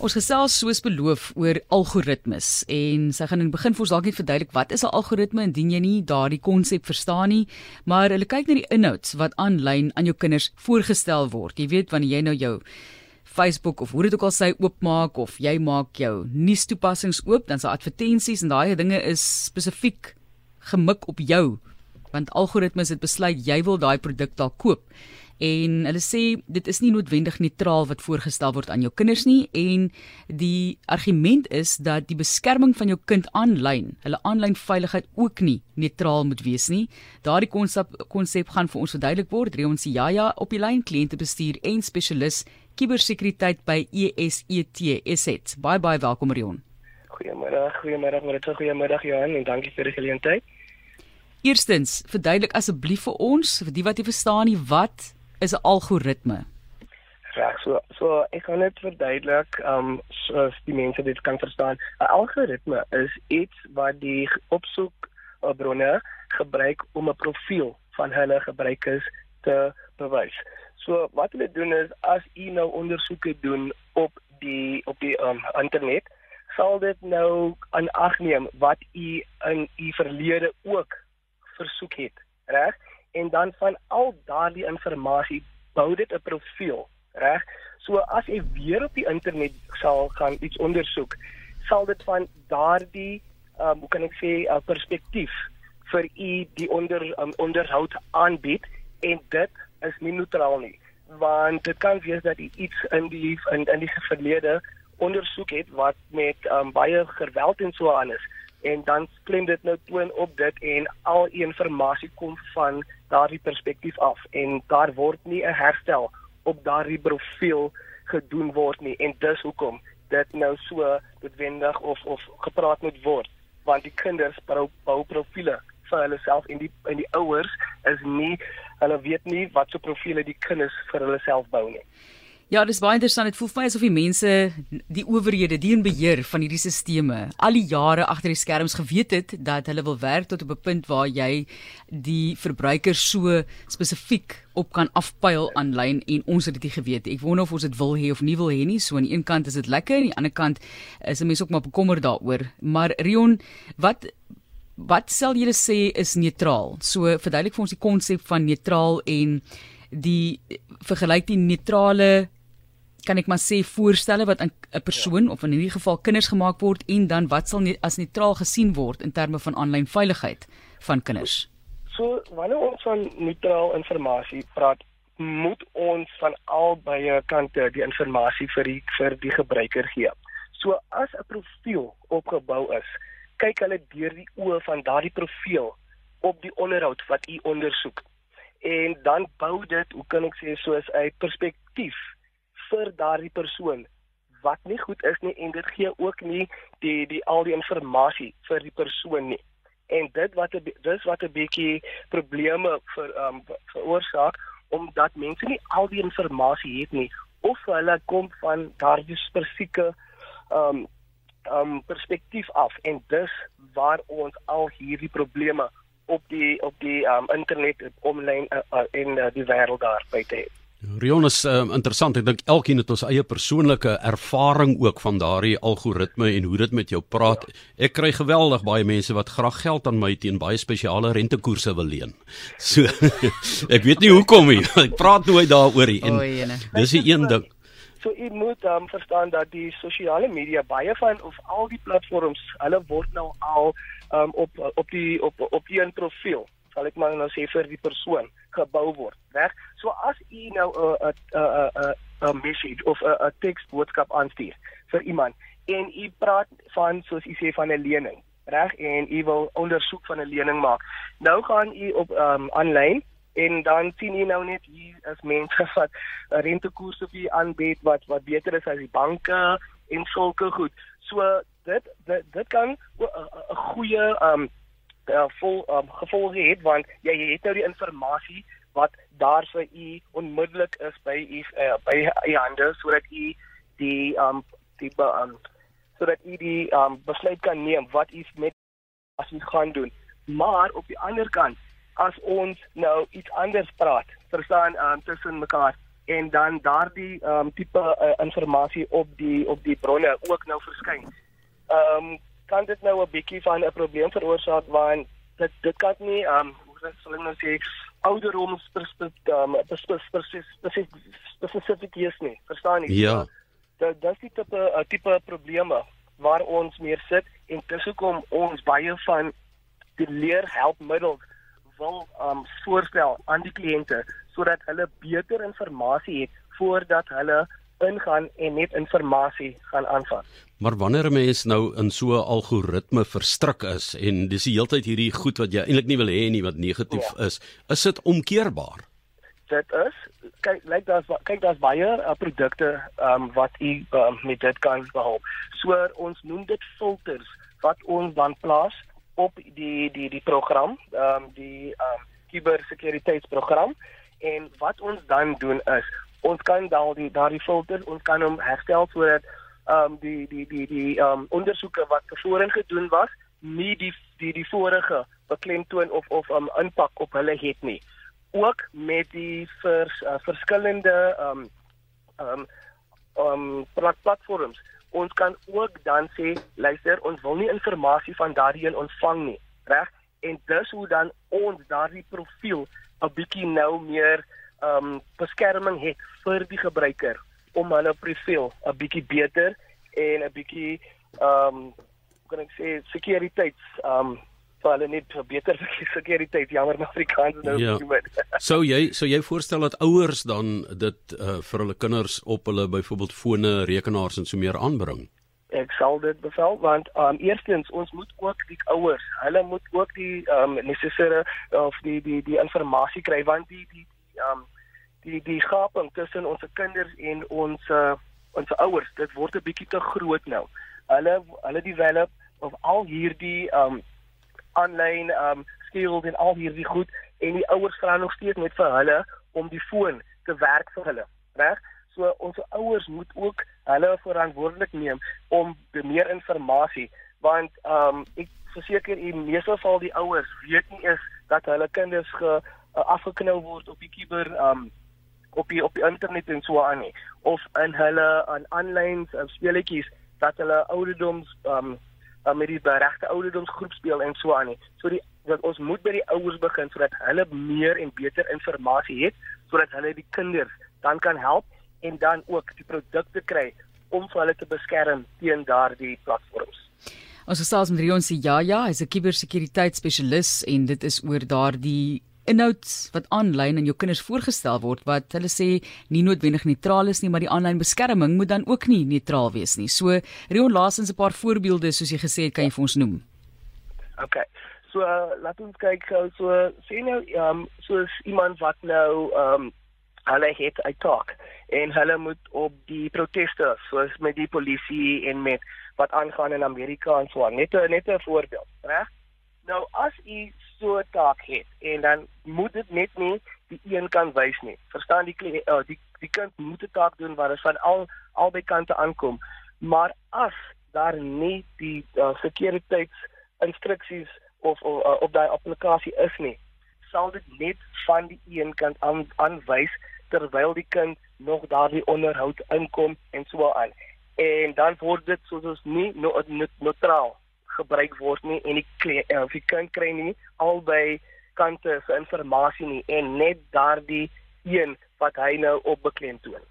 Ons gesels soos beloof oor algoritmes en sy gaan in die begin vir ons dalk net verduidelik wat is 'n algoritme indien jy nie daardie konsep verstaan nie, maar hulle kyk na die inhouds wat aanlyn aan jou kinders voorgestel word. Jy weet wanneer jy nou jou Facebook of hoe dit ook al sê oopmaak of jy maak jou nuustoepassings oop, dan daar advertensies en daai dinge is spesifiek gemik op jou want algoritmes het besluit jy wil daai produk dalk koop en hulle sê dit is nie noodwendig neutraal wat voorgestel word aan jou kinders nie en die argument is dat die beskerming van jou kind aanlyn, hulle aanlyn veiligheid ook nie neutraal moet wees nie. Daardie konsep konsep gaan vir ons verduidelik word. Reon Siaya op die lyn kliëntebestuur en spesialis kubersekuriteit by ESET Assets. Baie baie welkom Reon. Goeiemôre, goeiemôre, môre, goeiemôre Johan en dankie vir die geleentheid. Eerstens, verduidelik asseblief vir ons, vir die wat nie verstaan nie, wat is 'n algoritme? Reg, so so ek kan net verduidelik, ehm um, soos die mense dit kan verstaan. 'n Algoritme is iets wat die opsoek bronne gebruik om 'n profiel van hulle gebruikers te bewys. So wat hulle doen is as u nou ondersoeke doen op die op die um, internet, sal dit nou aan ag neem wat u in u verlede ook versoek het, reg? En dan van al daardie inligting bou dit 'n profiel, reg? So as jy weer op die internet sal gaan iets ondersoek, sal dit van daardie um, hoe kan ek sê 'n uh, perspektief vir u die onder um, onderhoud aanbied en dit is nie neutraal nie want dit kan wees dat iets in die in, in die verlede ondersoek het wat met um, baie geweld en so aan is en dan klem dit nou toon op dit en al die inligting kom van daardie perspektief af. En daar word nie 'n herstel op daardie profiel gedoen word nie. En dis hoekom dit nou so noodwendig of of gepraat moet word. Want die kinders bou, bou profile vir hulle self en die en die ouers is nie hulle weet nie wat so profile die kinders vir hulle self bou nie Ja, dis baie interessant. Dit voel vir my asof die mense, die owerhede, die in beheer van hierdie stelsels al die jare agter die skerms geweet het dat hulle wil werk tot op 'n punt waar jy die verbruiker so spesifiek op kan afpyl aanlyn en ons het dit nie geweet. Ek wonder of ons dit wil hê of nie wil hê nie. So aan die een kant is dit lekker aan die ander kant is 'n mens ook maar bekommer daaroor. Maar Rion, wat wat sal julle sê is neutraal? So verduidelik vir ons die konsep van neutraal en die vergelyk die neutrale kan ek maar sê voorstelle wat aan 'n persoon ja. of in hierdie geval kinders gemaak word en dan wat sal nie, as neutraal gesien word in terme van aanlyn veiligheid van kinders. So wanneer ons van neutraal inligting praat, moet ons van albei kante die inligting vir die vir die gebruiker gee. So as 'n profiel opgebou is, kyk hulle deur die oë van daardie profiel op die onderhoud wat u ondersoek. En dan bou dit, hoe kan ek sê, soos 'n perspektief vir daardie persoon wat nie goed is nie en dit gee ook nie die die al die inligting vir die persoon nie. En dit wat dis wat 'n bietjie probleme vir um veroorsaak omdat mense nie al die inligting het nie of hulle kom van daardie spesifieke um um perspektief af en dis waar ons al hierdie probleme op die op die um internet online uh, uh, in uh, die wêreld daar buite het. Rion is uh, interessant. Ek dink elkeen het ons eie persoonlike ervaring ook van daardie algoritme en hoe dit met jou praat. Ek kry geweldig baie mense wat graag geld aan my teen baie spesiale rentekoerse wil leen. So ek weet nie hoekom nie. Ek praat nooit daaroor nie. En dis die een ding. So jy moet um, verstaan dat die sosiale media baie van of al die platforms, hulle word nou al um, op op die op op een profiel sal ek maar nou sê vir die persoon gebou word, reg? So as u nou 'n 'n 'n 'n message of 'n 'n teksboodskap aanstuur vir iemand en u praat van soos u sê van 'n lening, reg? En u wil ondersoek van 'n lening maak. Nou gaan u op ehm um, aanlyn en dan sien jy nou net hier as mense wat rentekoerse vir aanbied wat wat beter is as die banke en sulke goed. So dit dit, dit kan 'n goeie ehm um, uh, vol um, gevolge het want jy het nou die inligting wat daar vir u onmiddellik is by u uh, by u hande sodat u die um die um sodat u die um besluit kan neem wat u met as u gaan doen maar op die ander kant as ons nou iets anders praat verstaan um tussen mekaar en dan daardie um, tipe uh, inligting op die op die bronne ook nou verskyn. Ehm um, kan dit nou 'n bietjie van 'n probleem veroorsaak want dit dit kan nie ehm um, hoe sal ek nou sê ouderdoms spesifiek is nie. Verstaan jy? Ja. Dat dis die tipe 'n tipe probleme waar ons meer sit en dis hoekom ons baie van die leerhelpmiddels wil um voorstel aan die kliënte sodat hulle beter inligting het voordat hulle ingaan en net inligting gaan aanvat. Maar wanneer 'n mens nou in so 'n algoritme verstrik is en dis die heeltyd hierdie goed wat jy eintlik nie wil hê nie wat negatief ja. is, is dit omkeerbaar? Dit is kyk lyk daar's kyk daar's baie uh, produkte um, wat u um, met dit kan behelp. So ons noem dit filters wat ons dan plaas op die die die program, ehm um, die ehm um, kubersekuriteitsprogram en wat ons dan doen is ons kan daal die daardie filter ons kan hom herstel sodat ehm um, die die die die ehm um, ondersoeke wat tevore gedoen was nie die die die vorige beklemtoon of of 'n um, impak op hulle het nie. Ook met die vers, uh, verskillende ehm um, ehm um, um, platforms ons kan ook dan sê luister ons wil nie inligting van daardie een ontvang nie reg en dis hoe dan ons daardie profiel 'n bietjie nou meer ehm um, beskerming het vir die gebruiker om hulle profiel 'n bietjie beter en 'n bietjie ehm um, kan ek sê sekuriteits ehm um, vir hulle net beter sekuriteit jammer my Afrikaans nou ja. so jy so jy voorstel dat ouers dan dit uh, vir hulle kinders op hulle byvoorbeeld fone, rekenaars en so meer aanbring. Ek sal dit bevel want um eerstens ons moet ook die ouers, hulle moet ook die um necessary of die die die inligting kry want die die um die die gaping tussen ons kinders en ons uh, ons ouers, dit word 'n bietjie te groot nou. Hulle hulle develop of al hierdie um aanlyn um skills en al hierdie goed en die ouers vra nog steeds net vir hulle om die foon te werk vir hulle, reg? So ons ouers moet ook hulle verantwoordelik neem om meer inligting want um ek verseker u meeste van die ouers weet nie is dat hulle kinders ge afgeknou word op die kiber um op die op die internet en so aan nie of in hulle aan aanlyn uh, speletjies dat hulle ouderdoms um uh, met die regte ouderdomsgroep speel en so aan nie. So die dat ons moet by die ouers begin sodat hulle meer en beter inligting het sodat hulle die kinders dan kan help en dan ook die produkte kry om vir hulle te beskerm teen daardie platforms. Ons gesels met Rion se ja ja, hy's 'n kubersekuriteit-spesialis en dit is oor daardie inhoud wat aanlyn aan jou kinders voorgestel word wat hulle sê nie noodwendig neutraal is nie, maar die aanlyn beskerming moet dan ook nie neutraal wees nie. So Rion laasens 'n paar voorbeelde soos jy gesê het, kan jy vir ons noem? OK. So uh, laat ons kyk gou so sien nou um, soos iemand wat nou ehm um, hulle het uittalk en hulle moet op die proteste soos met die polisie en met wat aangaan in Amerika en so aan. Net 'n net 'n voorbeeld, reg? Nou as u so 'n taak het en dan moet dit net nie die een kan wys nie. Verstaan die uh, die die kind moet 'n taak doen dit van al albei kante aankom. Maar as daar nie die uh, sekuriteitsinstruksies of, of uh, op daai applikasie is nie, sal dit net van die een kant aan aanwys terwyl die kind nog daardie onderhoud inkom en so aan. En dan word dit soos nie neutraal gebruik word nie en die uh, of die kind kry nie albei kante se inligting nie en net daardie een wat hy nou op beklemtoon.